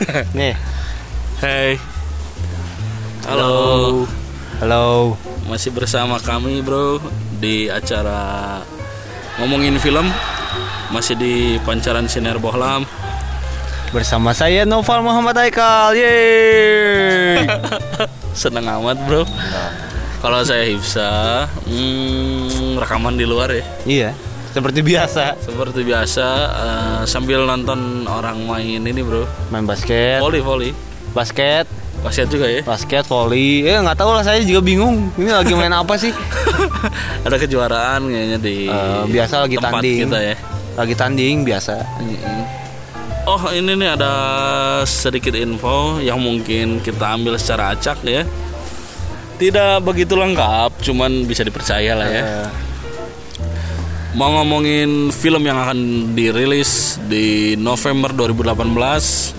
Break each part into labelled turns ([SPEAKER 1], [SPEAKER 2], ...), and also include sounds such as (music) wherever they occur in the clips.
[SPEAKER 1] (laughs) Nih.
[SPEAKER 2] Hey. Halo.
[SPEAKER 1] Halo.
[SPEAKER 2] Masih bersama kami, Bro, di acara ngomongin film. Masih di pancaran sinar Bohlam.
[SPEAKER 1] Bersama saya Noval Muhammad Aikal. Yeay. (laughs)
[SPEAKER 2] Seneng amat, Bro. Kalau saya Hifsa, hmm, rekaman di luar ya.
[SPEAKER 1] iya, seperti biasa.
[SPEAKER 2] Seperti biasa eh, sambil nonton orang main ini, Bro.
[SPEAKER 1] Main basket,
[SPEAKER 2] Volley, volley.
[SPEAKER 1] basket,
[SPEAKER 2] Basket juga ya.
[SPEAKER 1] basket, volley. Eh nggak tahu lah saya juga bingung. Ini lagi main apa sih? (laughs)
[SPEAKER 2] Ada kejuaraan kayaknya di
[SPEAKER 1] Eh, biasa lagi
[SPEAKER 2] tempat
[SPEAKER 1] tanding.
[SPEAKER 2] kita ya.
[SPEAKER 1] Lagi tanding biasa.
[SPEAKER 2] Oh ini nih ada sedikit info yang mungkin kita ambil secara acak ya Tidak begitu lengkap, cuman bisa dipercaya lah ya
[SPEAKER 1] Eh,
[SPEAKER 2] Mau ngomongin film yang akan dirilis di November 2018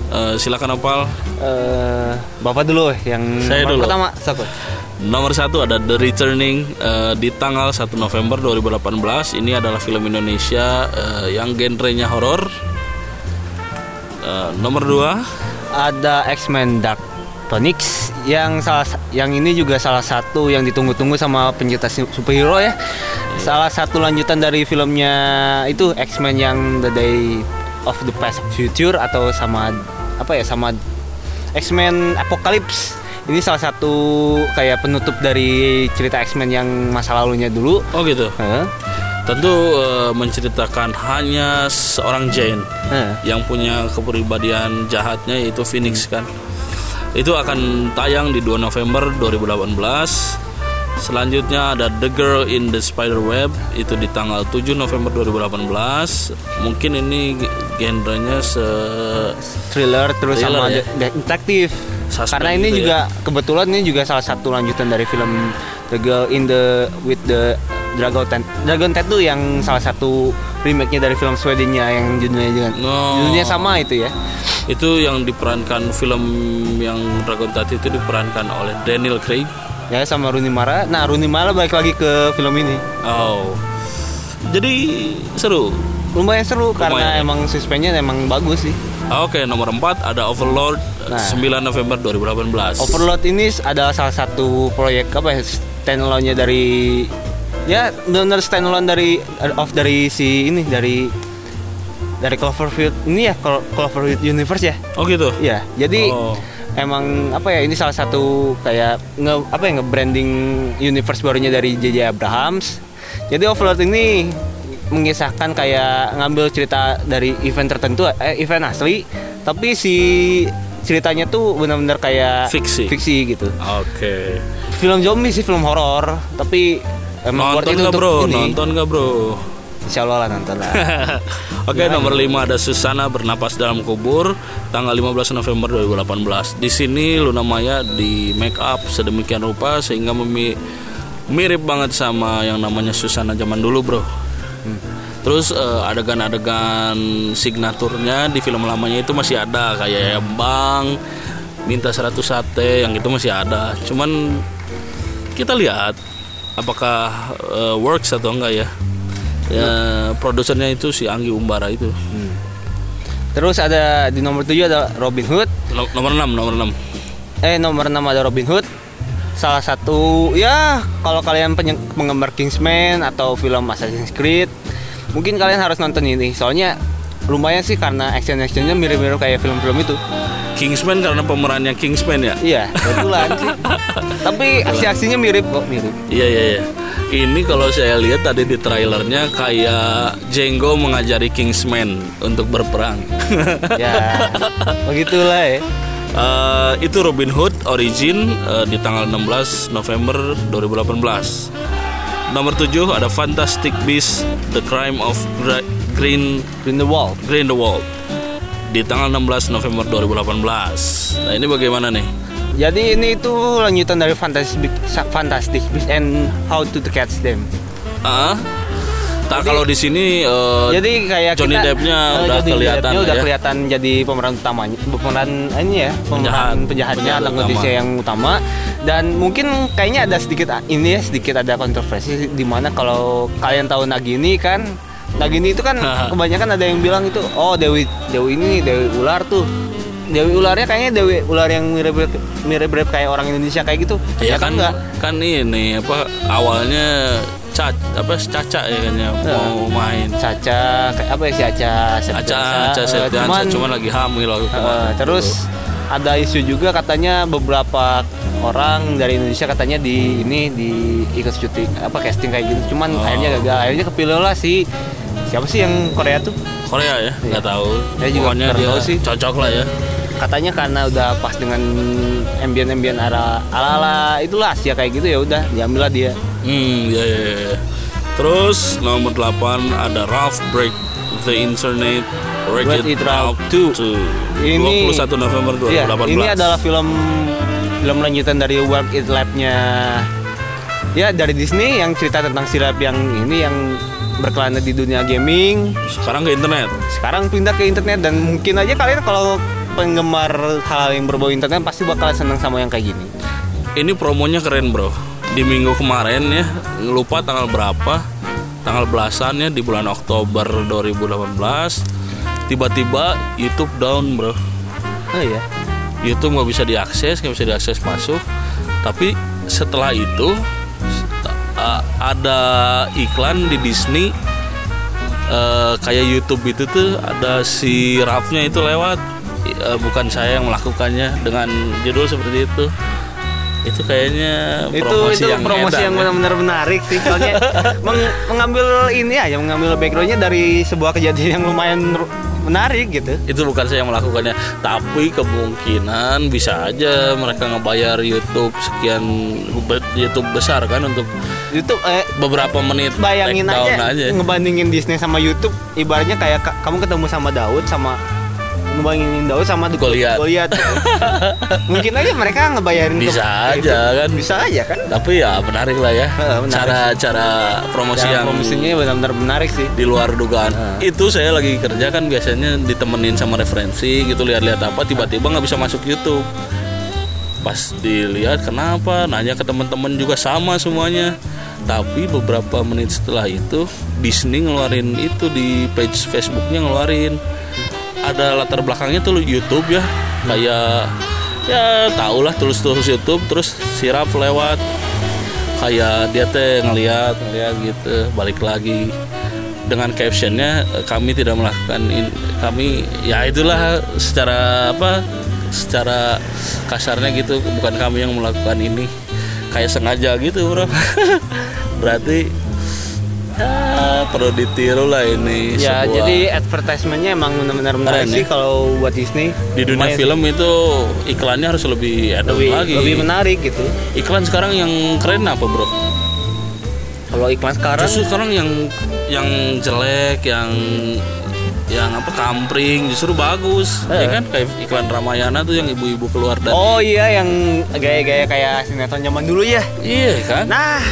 [SPEAKER 2] eh, Silakan Opal
[SPEAKER 1] eh, Bapak dulu yang
[SPEAKER 2] Saya dulu.
[SPEAKER 1] pertama. Satu.
[SPEAKER 2] Nomor satu ada The Returning eh, di tanggal 1 November 2018 Ini adalah film Indonesia eh, yang genrenya horor Eh, Nomor dua
[SPEAKER 1] Ada X-Men Dark Phoenix yang salah yang ini juga salah satu yang ditunggu-tunggu sama pencinta su- superhero ya. Salah satu lanjutan dari filmnya itu X-Men yang The Day of the Past Future atau sama apa ya sama X-Men Apocalypse. Ini salah satu kayak penutup dari cerita X-Men yang masa lalunya dulu.
[SPEAKER 2] Oh gitu
[SPEAKER 1] Heeh.
[SPEAKER 2] Tentu eh, menceritakan hanya seorang Jane
[SPEAKER 1] Heeh.
[SPEAKER 2] yang punya kepribadian jahatnya yaitu Phoenix kan. Itu akan tayang di 2 November 2018. Selanjutnya ada The Girl in the Spider Web itu di tanggal 7 November 2018. Mungkin ini genrenya se
[SPEAKER 1] thriller terus
[SPEAKER 2] Thriller,
[SPEAKER 1] sama
[SPEAKER 2] ya.
[SPEAKER 1] de- detektif.
[SPEAKER 2] Suspend
[SPEAKER 1] Karena ini
[SPEAKER 2] gitu
[SPEAKER 1] juga kebetulan ini juga salah satu lanjutan dari film The Girl in the with the Dragon Tent. Dragon Tattoo yang salah satu remake-nya dari film Swedennya yang judulnya dengan
[SPEAKER 2] Oh.
[SPEAKER 1] judulnya sama itu ya.
[SPEAKER 2] itu yang diperankan film yang Dragon Tattoo itu diperankan oleh Daniel Craig.
[SPEAKER 1] Ya sama Rooney Mara. Nah, Rooney Mara balik lagi ke film ini.
[SPEAKER 2] Oh. Jadi seru.
[SPEAKER 1] Lumayan seru karena
[SPEAKER 2] Lumayan.
[SPEAKER 1] emang suspennya emang bagus sih.
[SPEAKER 2] Oke, nomor 4 ada Overlord
[SPEAKER 1] Nah.
[SPEAKER 2] 9 November 2018.
[SPEAKER 1] Overlord ini adalah salah satu proyek apa ya standalone-nya dari ya benar standalone dari of dari si ini dari dari Cloverfield ini ya Clo- Cloverfield Universe ya.
[SPEAKER 2] Oh gitu.
[SPEAKER 1] Iya, jadi
[SPEAKER 2] Oh.
[SPEAKER 1] Emang apa ya ini salah satu kayak nge apa ya nge-branding universe barunya dari JJ Abrams. Jadi Overlord ini mengisahkan kayak ngambil cerita dari event tertentu eh, event asli, tapi si ceritanya tuh benar-benar kayak
[SPEAKER 2] Fiksi.
[SPEAKER 1] fiksi gitu.
[SPEAKER 2] Oke.
[SPEAKER 1] Film zombie sih film horor, tapi emang worth
[SPEAKER 2] Nonton
[SPEAKER 1] it
[SPEAKER 2] nggak bro?
[SPEAKER 1] ini.
[SPEAKER 2] Nonton nggak bro?
[SPEAKER 1] Insya Allah lah nonton lah. (laughs)
[SPEAKER 2] Oke, nomor 5 ada Susana bernapas dalam kubur tanggal 15 November 2018. Di sini Luna Maya di make up sedemikian rupa sehingga memi- mirip banget sama yang namanya Susana zaman dulu, Bro. Terus eh, adegan-adegan signaturnya di film lamanya itu masih ada kayak Bang minta 100 sate yang itu masih ada. Cuman kita lihat apakah eh, works atau enggak ya. Ya, produsernya itu si Anggi Umbara itu.
[SPEAKER 1] Terus ada di nomor 7 ada Robin Hood.
[SPEAKER 2] No- nomor 6, nomor 6.
[SPEAKER 1] Eh nomor 6 ada Robin Hood. Salah satu ya kalau kalian penggemar Kingsman atau film Assassin's Creed, mungkin kalian harus nonton ini. Soalnya lumayan sih karena action actionnya mirip-mirip kayak film-film itu.
[SPEAKER 2] Kingsman karena pemerannya Kingsman ya.
[SPEAKER 1] Iya, kebetulan sih. (laughs) Tapi aksi-aksinya mirip kok, mirip.
[SPEAKER 2] Iya iya iya. Ini kalau saya lihat tadi di trailernya kayak Django mengajari Kingsman untuk berperang. (laughs)
[SPEAKER 1] Ya, begitulah ya.
[SPEAKER 2] Eh, itu Robin Hood Origin eh, di tanggal 16 November 2018. Nomor 7 ada Fantastic Beasts The Crime of Gra- Green
[SPEAKER 1] Green the Wall.
[SPEAKER 2] Green the Wall di tanggal 16 November 2018. Nah, ini bagaimana nih?
[SPEAKER 1] Jadi ini itu lanjutan dari Fantastic Fantastic Beasts and How to Catch Them.
[SPEAKER 2] Ah, tak kalau di sini eh,
[SPEAKER 1] Jadi kayak
[SPEAKER 2] Johnny Depp-nya
[SPEAKER 1] eh,
[SPEAKER 2] udah
[SPEAKER 1] Johnny
[SPEAKER 2] kelihatan
[SPEAKER 1] Depp-nya
[SPEAKER 2] lah
[SPEAKER 1] udah
[SPEAKER 2] ya.
[SPEAKER 1] kelihatan jadi pemeran utamanya, pemeran ini ya, pemeran
[SPEAKER 2] Penjahat.
[SPEAKER 1] penjahatnya
[SPEAKER 2] Penjahat.
[SPEAKER 1] Indonesia yang utama. Dan mungkin kayaknya ada sedikit ini ya, sedikit ada kontroversi di mana kalau kalian tahu Nagini kan, Nagini itu kan (laughs) kebanyakan ada yang bilang itu oh Dewi Dewi ini Dewi ular tuh. Dewi ularnya kayaknya Dewi ular yang mirip mirip-mirip kayak orang Indonesia kayak gitu.
[SPEAKER 2] Iya
[SPEAKER 1] Ya
[SPEAKER 2] kan
[SPEAKER 1] enggak?
[SPEAKER 2] kan ini apa awalnya Cac apa Caca ya kan ya mau main.
[SPEAKER 1] Caca kayak apa ya si Aca
[SPEAKER 2] Aca Aca
[SPEAKER 1] eh,
[SPEAKER 2] Septiansa
[SPEAKER 1] cuman,
[SPEAKER 2] cuman lagi hamil itu.
[SPEAKER 1] eh, terus ada isu juga katanya beberapa orang dari Indonesia katanya di ini di ikut syuting apa casting kayak gitu. Cuman
[SPEAKER 2] Oh.
[SPEAKER 1] akhirnya gagal. Akhirnya kepilih lah si siapa sih yang Korea tuh?
[SPEAKER 2] Korea ya nggak tahu.
[SPEAKER 1] Saya juga
[SPEAKER 2] pokoknya dia
[SPEAKER 1] tahu sih.
[SPEAKER 2] cocok lah ya.
[SPEAKER 1] Katanya karena udah pas dengan ambien-ambien ala ala itulah Asia kayak gitu ya udah diambil lah dia
[SPEAKER 2] hmm ya ya ya terus nomor 8 ada Ralph Break the Internet Wreck It
[SPEAKER 1] Ralph
[SPEAKER 2] Ralph 2
[SPEAKER 1] 2. Ini-
[SPEAKER 2] 21 November 2018
[SPEAKER 1] Iya, ini adalah film film lanjutan dari Work It Lab-nya ya dari Disney yang cerita tentang sirap yang ini yang berkelana di dunia gaming.
[SPEAKER 2] sekarang ke internet
[SPEAKER 1] Sekarang pindah ke internet dan mungkin aja kalian kalau penggemar hal yang berbau internet pasti bakal seneng sama yang kayak gini.
[SPEAKER 2] ini promonya keren bro di minggu kemarin ya lupa tanggal berapa tanggal belasan ya di bulan Oktober 2018 tiba-tiba YouTube down bro.
[SPEAKER 1] Oh iya.
[SPEAKER 2] YouTube nggak bisa diakses nggak bisa diakses masuk. Tapi setelah itu uh, ada iklan di Disney uh, kayak YouTube itu tuh ada si Rafnya itu lewat. Uh, bukan saya yang melakukannya dengan judul seperti itu itu kayaknya
[SPEAKER 1] Itu
[SPEAKER 2] promosi
[SPEAKER 1] itu
[SPEAKER 2] yang
[SPEAKER 1] promosi
[SPEAKER 2] edan
[SPEAKER 1] yang
[SPEAKER 2] ya.
[SPEAKER 1] benar-benar menarik sih soalnya (laughs) meng- mengambil ini aja mengambil backgroundnya dari sebuah kejadian yang lumayan menarik gitu.
[SPEAKER 2] itu bukan saya yang melakukannya tapi kemungkinan bisa aja mereka ngebayar YouTube sekian be- YouTube besar kan untuk
[SPEAKER 1] YouTube eh,
[SPEAKER 2] beberapa menit
[SPEAKER 1] bayangin
[SPEAKER 2] down
[SPEAKER 1] aja, ngebandingin Disney sama YouTube ibaratnya kayak ka- kamu ketemu sama Daud sama ngebandingin Daud sama
[SPEAKER 2] Goliath.
[SPEAKER 1] Goliath. (laughs) mungkin aja mereka ngebayarin
[SPEAKER 2] Bisa
[SPEAKER 1] ke
[SPEAKER 2] aja
[SPEAKER 1] YouTube.
[SPEAKER 2] kan.
[SPEAKER 1] bisa aja kan.
[SPEAKER 2] Tapi ya menarik lah ya.
[SPEAKER 1] Heeh, menarik
[SPEAKER 2] cara cara promosi
[SPEAKER 1] Cara
[SPEAKER 2] yang
[SPEAKER 1] promosinya benar-benar menarik sih.
[SPEAKER 2] di luar dugaan. Itu saya lagi kerja kan biasanya ditemenin sama referensi gitu lihat-lihat apa tiba-tiba nggak bisa masuk YouTube. Pas dilihat kenapa? Nanya ke teman-teman juga sama semuanya. Tapi beberapa menit setelah itu Disney ngeluarin itu di page Facebooknya ngeluarin ada latar belakangnya tuh YouTube ya. Kayak ya tau lah tulis-tulis YouTube terus sirap lewat. Kayak dia teh ngeliat ngeliat gitu balik lagi. Dengan captionnya kami tidak melakukan in- kami ya itulah secara apa secara kasarnya gitu. Bukan kami yang melakukan ini. Kayak sengaja gitu bro. (laughs) Berarti ya perlu ditiru lah ini
[SPEAKER 1] ya
[SPEAKER 2] sebuah-
[SPEAKER 1] jadi advertisementnya emang benar-benar menarik
[SPEAKER 2] Keren
[SPEAKER 1] sih
[SPEAKER 2] ya.
[SPEAKER 1] kalau buat Disney.
[SPEAKER 2] Di dunia
[SPEAKER 1] Lumayan
[SPEAKER 2] film itu iklannya harus lebih ada
[SPEAKER 1] lebih
[SPEAKER 2] lagi.
[SPEAKER 1] lebih menarik gitu.
[SPEAKER 2] Iklan sekarang yang keren apa bro?
[SPEAKER 1] Kalau iklan sekarang?
[SPEAKER 2] Justru sekarang yang yang jelek yang yang apa kampring justru bagus.
[SPEAKER 1] Eh.
[SPEAKER 2] ya kan? Kayak iklan Ramayana tuh yang ibu-ibu keluar dari
[SPEAKER 1] oh iya yang gaya-gaya kayak sinetron zaman dulu ya?
[SPEAKER 2] Iya kan?
[SPEAKER 1] Nah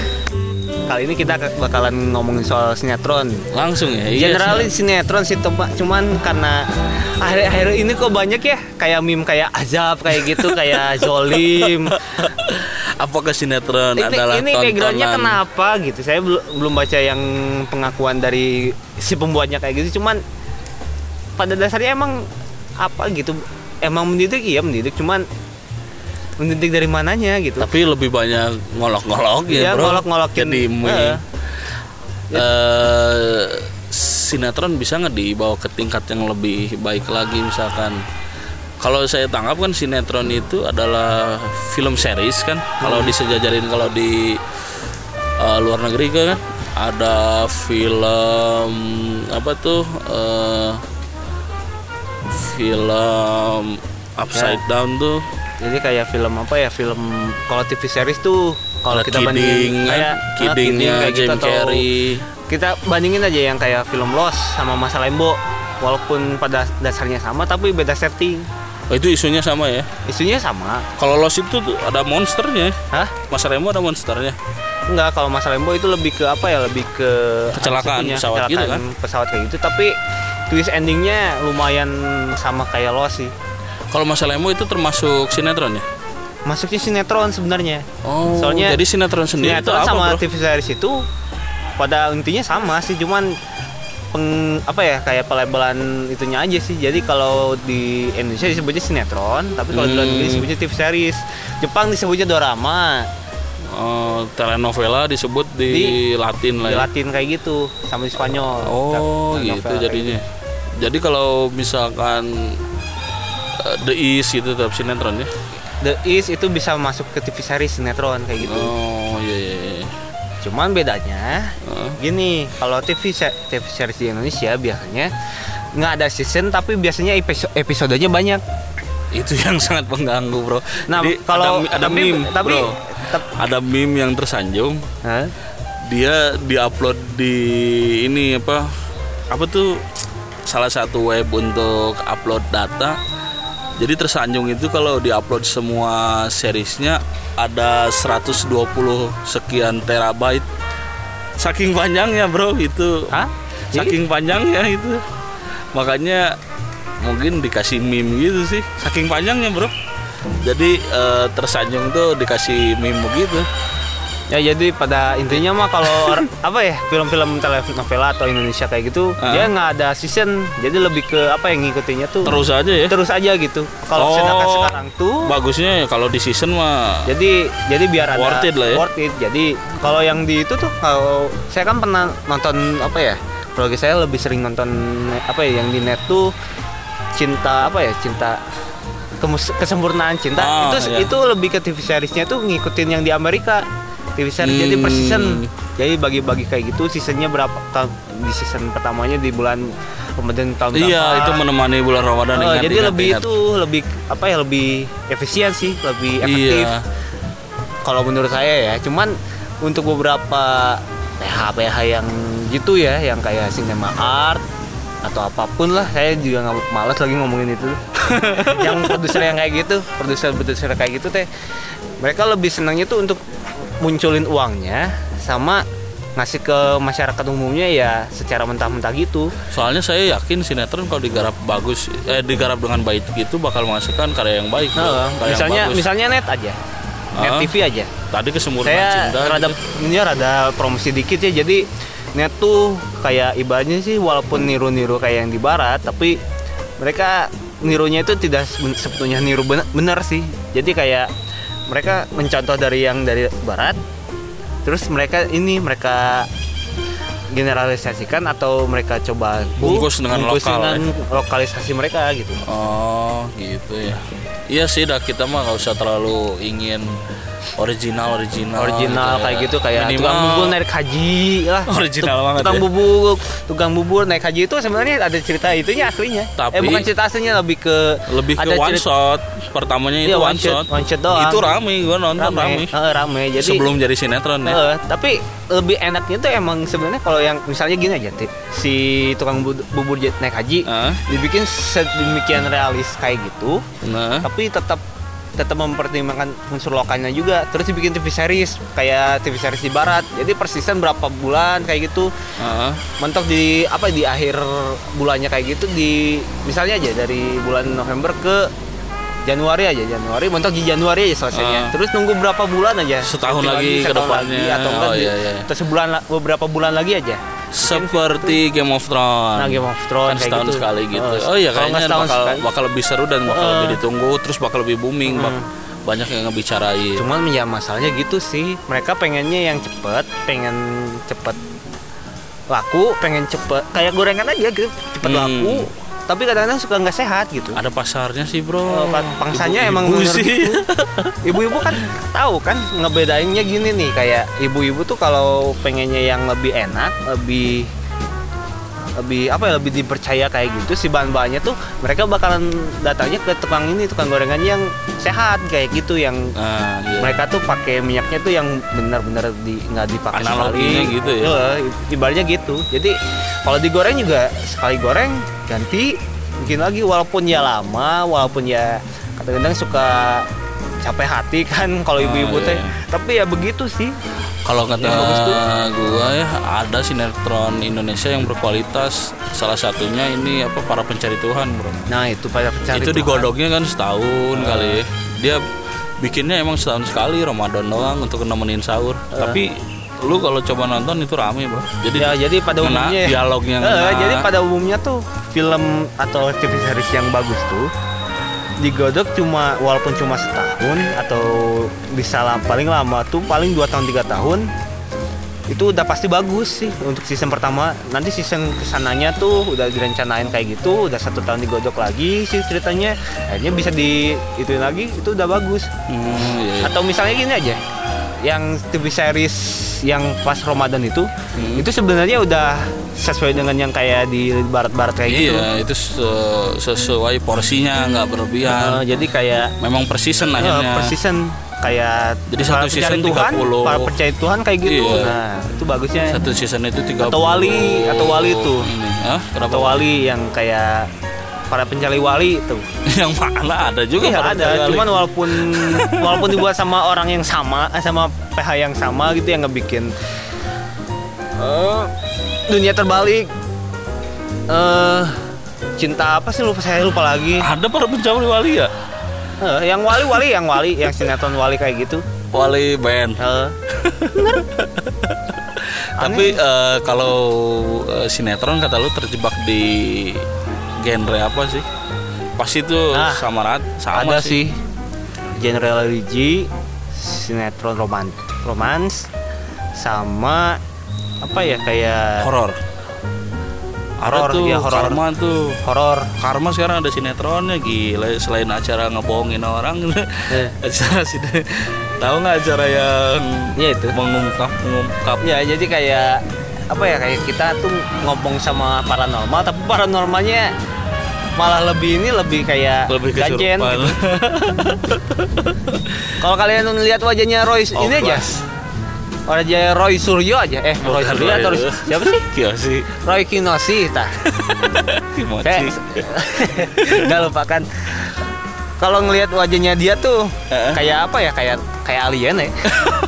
[SPEAKER 1] kali ini kita bakalan ngomongin soal sinetron.
[SPEAKER 2] Langsung ya? Iya
[SPEAKER 1] Generalis sinetron sih cuman karena akhir-akhir ini kok banyak ya kayak meme kayak azab kayak gitu (laughs) kayak zolim.
[SPEAKER 2] Apakah sinetron
[SPEAKER 1] ini,
[SPEAKER 2] adalah
[SPEAKER 1] ini backgroundnya kenapa gitu? Saya belum belum baca yang pengakuan dari si pembuatnya kayak gitu cuman pada dasarnya emang apa gitu? Emang mendidik iya mendidik cuman mendidik dari mananya gitu.
[SPEAKER 2] Tapi lebih banyak ngolok-ngolok ya
[SPEAKER 1] Iya,
[SPEAKER 2] bro.
[SPEAKER 1] ngolok-ngolokin.
[SPEAKER 2] jadi
[SPEAKER 1] Heeh.
[SPEAKER 2] Eh, sinetron bisa nggak dibawa ke tingkat yang lebih baik lagi misalkan? Kalau saya tangkap kan sinetron itu adalah film series kan? Kalau disejajarin kalau di eh, luar negeri kan? Ada film apa tuh eh, film upside down tuh
[SPEAKER 1] jadi kayak film apa ya film kalau TV series tuh kalau kita
[SPEAKER 2] Kidding
[SPEAKER 1] bandingin
[SPEAKER 2] kan,
[SPEAKER 1] kayak ah,
[SPEAKER 2] Kiddingnya
[SPEAKER 1] kayak gitu
[SPEAKER 2] Jim
[SPEAKER 1] atau
[SPEAKER 2] Carrey.
[SPEAKER 1] kita bandingin aja yang kayak film Lost sama Masa Lembo. Walaupun pada dasarnya sama tapi beda setting.
[SPEAKER 2] Oh, itu isunya sama ya?
[SPEAKER 1] Isunya sama.
[SPEAKER 2] Kalau Lost itu ada monsternya.
[SPEAKER 1] Hah?
[SPEAKER 2] Mas Remo ada monsternya?
[SPEAKER 1] Enggak kalau Masa Lembo itu lebih ke apa ya lebih ke
[SPEAKER 2] Kecelakaan pesawat gitu
[SPEAKER 1] kecelakaan pesawat kayak gitu. Tapi twist endingnya lumayan sama kayak Lost sih
[SPEAKER 2] kalau Mas Remo itu termasuk sinetron ya
[SPEAKER 1] masuknya sinetron sebenarnya
[SPEAKER 2] oh
[SPEAKER 1] Soalnya
[SPEAKER 2] jadi sinetron sendiri itu
[SPEAKER 1] sinetron
[SPEAKER 2] apa
[SPEAKER 1] sama
[SPEAKER 2] bro
[SPEAKER 1] TV series itu pada intinya sama sih cuman peng apa ya kayak pelabelan itunya aja sih. Jadi kalau di Indonesia disebutnya sinetron, tapi kalau di luar
[SPEAKER 2] Hmm.
[SPEAKER 1] negeri disebutnya TV series. Jepang disebutnya dorama,
[SPEAKER 2] Oh, telenovela disebut di,
[SPEAKER 1] Di-
[SPEAKER 2] Latin lah
[SPEAKER 1] di
[SPEAKER 2] ya.
[SPEAKER 1] Latin kayak gitu, sama di Spanyol.
[SPEAKER 2] Oh, gitu jadinya. Jadi kalau misalkan The East gitu tetap sinetron ya.
[SPEAKER 1] The East itu bisa masuk ke TV series sinetron kayak gitu.
[SPEAKER 2] Oh, iya iya iya.
[SPEAKER 1] Cuman bedanya
[SPEAKER 2] Heeh.
[SPEAKER 1] gini, kalau TV TV series di Indonesia biasanya nggak ada season tapi biasanya episo- episodenya banyak.
[SPEAKER 2] Itu yang (laughs) sangat mengganggu, Bro.
[SPEAKER 1] Nah,
[SPEAKER 2] Jadi
[SPEAKER 1] kalau
[SPEAKER 2] ada, ada
[SPEAKER 1] tapi
[SPEAKER 2] meme,
[SPEAKER 1] tapi
[SPEAKER 2] Bro.
[SPEAKER 1] tep-
[SPEAKER 2] Ada meme yang tersanjung
[SPEAKER 1] Hah?
[SPEAKER 2] dia diupload di ini apa apa tuh salah satu web untuk upload data jadi tersanjung itu kalau diupload semua seriesnya ada 120 sekian terabyte. Saking panjangnya bro itu.
[SPEAKER 1] Hah?
[SPEAKER 2] saking panjangnya itu. Makanya mungkin dikasih meme gitu sih. Saking panjangnya bro. Jadi eh, tersanjung tuh dikasih meme begitu
[SPEAKER 1] Ya jadi pada intinya mah kalau (laughs) apa ya film-film telenovela atau Indonesia kayak gitu
[SPEAKER 2] Ah.
[SPEAKER 1] dia nggak ada season jadi lebih ke apa yang ngikutinnya tuh
[SPEAKER 2] terus aja ya
[SPEAKER 1] terus aja gitu. Kalau
[SPEAKER 2] Oh.
[SPEAKER 1] sedangkan sekarang tuh
[SPEAKER 2] bagusnya ya kalau di season mah
[SPEAKER 1] jadi jadi biar ada
[SPEAKER 2] Worth it lah ya.
[SPEAKER 1] worth it. Jadi kalau yang di itu tuh kalau saya kan pernah nonton apa ya? Kalau saya lebih sering nonton apa ya yang di net tuh cinta apa ya? Cinta kesempurnaan cinta
[SPEAKER 2] Ah,
[SPEAKER 1] itu
[SPEAKER 2] iya.
[SPEAKER 1] itu lebih ke TV seriesnya tuh ngikutin yang di Amerika. TV series jadi per
[SPEAKER 2] Hmm.
[SPEAKER 1] season. Jadi bagi-bagi kayak gitu seasonnya berapa ta- di season pertamanya di bulan kemudian tahun berapa.
[SPEAKER 2] iya itu menemani bulan Ramadan ingat,
[SPEAKER 1] jadi
[SPEAKER 2] ingat,
[SPEAKER 1] lebih
[SPEAKER 2] ingat.
[SPEAKER 1] itu lebih apa ya lebih efisien sih, lebih efektif.
[SPEAKER 2] iya
[SPEAKER 1] Kalau menurut saya ya, cuman untuk beberapa PH PH yang gitu ya, yang kayak cinema art atau apa pun lah, saya juga nggak malas lagi ngomongin itu. (laughs) yang produser yang kayak gitu, produser produser kayak gitu teh, mereka lebih senangnya tuh untuk munculin uangnya sama ngasih ke masyarakat umumnya ya secara mentah-mentah gitu.
[SPEAKER 2] soalnya saya yakin sinetron kalau digarap bagus eh digarap dengan baik gitu bakal menghasilkan karya yang baik.
[SPEAKER 1] Nah,
[SPEAKER 2] Karya yang
[SPEAKER 1] misalnya
[SPEAKER 2] bagus.
[SPEAKER 1] misalnya net aja. Net
[SPEAKER 2] Ah.
[SPEAKER 1] TV aja.
[SPEAKER 2] tadi kesempurnaan
[SPEAKER 1] saya
[SPEAKER 2] cinta
[SPEAKER 1] rada
[SPEAKER 2] gitu.
[SPEAKER 1] ini rada promosi dikit ya jadi net tuh kayak ibaratnya sih walaupun niru-niru kayak yang di barat tapi mereka nirunya itu tidak se- sebetulnya niru bener, bener sih jadi kayak mereka mencontoh dari yang dari barat terus mereka ini mereka generalisasikan atau mereka coba
[SPEAKER 2] Bungkus dengan lokal, ya.
[SPEAKER 1] dengan lokalisasi mereka gitu
[SPEAKER 2] oh gitu ya iya sih dah kita mah nggak usah terlalu ingin original original
[SPEAKER 1] original
[SPEAKER 2] gitu ya.
[SPEAKER 1] kayak gitu kayak
[SPEAKER 2] Minimal.
[SPEAKER 1] tukang bubur naik haji lah.
[SPEAKER 2] Original
[SPEAKER 1] Tuk-
[SPEAKER 2] banget
[SPEAKER 1] tukang
[SPEAKER 2] ya.
[SPEAKER 1] bubur tukang bubur naik haji itu sebenarnya ada cerita itunya aslinya.
[SPEAKER 2] Tapi-
[SPEAKER 1] eh bukan cerita aslinya lebih ke
[SPEAKER 2] lebih ke one
[SPEAKER 1] cerita-
[SPEAKER 2] shot. Pertamanya itu
[SPEAKER 1] Iya,
[SPEAKER 2] one, shot.
[SPEAKER 1] one shot doang.
[SPEAKER 2] Itu rame gua nonton rame,
[SPEAKER 1] rame. Eh, rame. Jadi
[SPEAKER 2] sebelum jadi sinetron ya.
[SPEAKER 1] Eh, tapi lebih enaknya tuh emang sebenarnya kalau yang misalnya gini aja si tukang bu- bubur naik haji
[SPEAKER 2] Ah,
[SPEAKER 1] dibikin sedemikian realis kayak gitu
[SPEAKER 2] nah.
[SPEAKER 1] tapi tetap tetap mempertimbangkan unsur lokalnya juga. Terus dibikin TV series kayak TV series di barat. Jadi per season berapa bulan kayak gitu.
[SPEAKER 2] Ah.
[SPEAKER 1] mentok di apa di akhir bulannya kayak gitu di misalnya aja dari bulan November ke Januari aja Januari mentok di Januari aja selesainya
[SPEAKER 2] Ah.
[SPEAKER 1] terus nunggu berapa bulan aja
[SPEAKER 2] Setahun
[SPEAKER 1] Syuting
[SPEAKER 2] lagi ke depannya.
[SPEAKER 1] lagi, atau enggak
[SPEAKER 2] Oh, iya, iya.
[SPEAKER 1] atau sebulan la- beberapa bulan lagi aja
[SPEAKER 2] seperti Game of Thrones
[SPEAKER 1] Nah, Game of Thrones
[SPEAKER 2] kan
[SPEAKER 1] kayak
[SPEAKER 2] setahun
[SPEAKER 1] gitu.
[SPEAKER 2] sekali gitu
[SPEAKER 1] Oh,
[SPEAKER 2] oh iya kayaknya bakal
[SPEAKER 1] sekali.
[SPEAKER 2] bakal lebih seru dan bakal
[SPEAKER 1] Eh.
[SPEAKER 2] lebih ditunggu terus bakal lebih booming bak- banyak yang ngebicarain
[SPEAKER 1] cuman ya masalahnya gitu sih mereka pengennya yang cepet pengen cepet laku pengen cepet kayak gorengan aja gitu cepet
[SPEAKER 2] Hmm.
[SPEAKER 1] laku tapi kadang-kadang suka nggak sehat gitu.
[SPEAKER 2] Ada pasarnya sih bro.
[SPEAKER 1] Oh, pangsanya emang
[SPEAKER 2] Ibu-ibu
[SPEAKER 1] bener
[SPEAKER 2] sih.
[SPEAKER 1] Ibu-ibu kan tahu kan ngebedainnya gini nih kayak ibu-ibu tuh kalau pengennya yang lebih enak, lebih lebih apa ya lebih dipercaya kayak gitu si bahan-bahannya tuh mereka bakalan datangnya ke tukang ini tukang gorengan yang sehat kayak gitu yang
[SPEAKER 2] nah, iya.
[SPEAKER 1] mereka tuh pakai minyaknya tuh yang benar-benar di nggak dipakai
[SPEAKER 2] Analoginya
[SPEAKER 1] sekali
[SPEAKER 2] gitu ya?
[SPEAKER 1] Iya, ibaratnya gitu jadi kalau digoreng juga sekali goreng ganti mungkin lagi walaupun ya lama walaupun ya kadang-kadang suka capek hati kan (laughs) kalau
[SPEAKER 2] Ah,
[SPEAKER 1] ibu-ibu
[SPEAKER 2] iya,
[SPEAKER 1] teh
[SPEAKER 2] iya.
[SPEAKER 1] tapi ya begitu sih
[SPEAKER 2] Kalau kata
[SPEAKER 1] tuh.
[SPEAKER 2] gua ya ada sinetron Indonesia yang berkualitas. Salah satunya ini apa para pencari Tuhan, Bro.
[SPEAKER 1] nah itu pada pencari
[SPEAKER 2] itu
[SPEAKER 1] Tuhan.
[SPEAKER 2] digodoknya kan setahun
[SPEAKER 1] Ah.
[SPEAKER 2] kali ya. Dia bikinnya emang setahun sekali Ramadan doang untuk nemenin sahur.
[SPEAKER 1] Ah.
[SPEAKER 2] Tapi lu kalau coba nonton itu rame bro jadi
[SPEAKER 1] Ya jadi pada umumnya
[SPEAKER 2] dialognya ngena.
[SPEAKER 1] jadi pada umumnya tuh film atau TV series yang bagus tuh digodok cuma walaupun cuma setahun atau bisa lam- paling lama tuh paling 2 tahun tiga tahun itu udah pasti bagus sih untuk season pertama nanti season ke sananya tuh udah direncanain kayak gitu udah satu tahun digodok lagi sih ceritanya akhirnya bisa di itu lagi itu udah bagus
[SPEAKER 2] Hmm, iya, iya.
[SPEAKER 1] atau misalnya gini aja yang TV series yang pas Ramadan itu
[SPEAKER 2] Hmm.
[SPEAKER 1] itu sebenarnya udah sesuai dengan yang kayak di barat-barat kayak gitu
[SPEAKER 2] Iya, itu se- sesuai porsinya nggak berlebihan.
[SPEAKER 1] Eh, jadi kayak
[SPEAKER 2] Memang per season
[SPEAKER 1] eh,
[SPEAKER 2] akhirnya.
[SPEAKER 1] per season kayak
[SPEAKER 2] Jadi satu season
[SPEAKER 1] Tuhan
[SPEAKER 2] 30.
[SPEAKER 1] para percaya Tuhan kayak gitu
[SPEAKER 2] Iya.
[SPEAKER 1] nah itu bagusnya
[SPEAKER 2] Satu season itu 30
[SPEAKER 1] Atau wali, atau wali itu.
[SPEAKER 2] Ini, Hah? Kenapa
[SPEAKER 1] atau wali yang kayak para pencari wali itu (laughs)
[SPEAKER 2] yang mana ada juga
[SPEAKER 1] Iya ada, cuman walaupun (laughs) walaupun dibuat sama orang yang sama, eh, sama PH yang sama gitu yang ngebikin eh, dunia terbalik. Eh cinta apa sih lupa saya lupa lagi.
[SPEAKER 2] ada para pencari wali ya?
[SPEAKER 1] Eh, yang wali wali yang wali yang sinetron wali kayak gitu.
[SPEAKER 2] Wali band.
[SPEAKER 1] Eh, (laughs)
[SPEAKER 2] Tapi eh, kalau eh, sinetron kata lu terjebak di genre apa sih? Pasti itu
[SPEAKER 1] Ah,
[SPEAKER 2] sama rat, sama
[SPEAKER 1] ada sih genre religi, sinetron roman, romans, sama apa ya kayak
[SPEAKER 2] horor.
[SPEAKER 1] Horor,
[SPEAKER 2] tuh
[SPEAKER 1] iya, horor.
[SPEAKER 2] Karma tuh.
[SPEAKER 1] horor.
[SPEAKER 2] Karma sekarang ada sinetronnya gila selain acara ngebohongin orang
[SPEAKER 1] Eh. (laughs)
[SPEAKER 2] acara sih tahu nggak acara yang
[SPEAKER 1] Ya itu.
[SPEAKER 2] mengungkap mengungkap
[SPEAKER 1] Ya jadi kayak apa ya kayak kita tuh ngomong sama paranormal tapi paranormalnya malah lebih ini lebih kayak
[SPEAKER 2] lebih kesurupan
[SPEAKER 1] gitu. (laughs) Kalau kalian lihat wajahnya Roy ini aja, wajah Roy Suryo aja, eh Roy
[SPEAKER 2] Bukan
[SPEAKER 1] Suryo atau siapa sih? (laughs)
[SPEAKER 2] Sih
[SPEAKER 1] Roy Kinosi, tah. (laughs) Saya nggak lupakan. Kalau ngelihat wajahnya dia tuh kayak apa ya? Kayak kayak alien ya.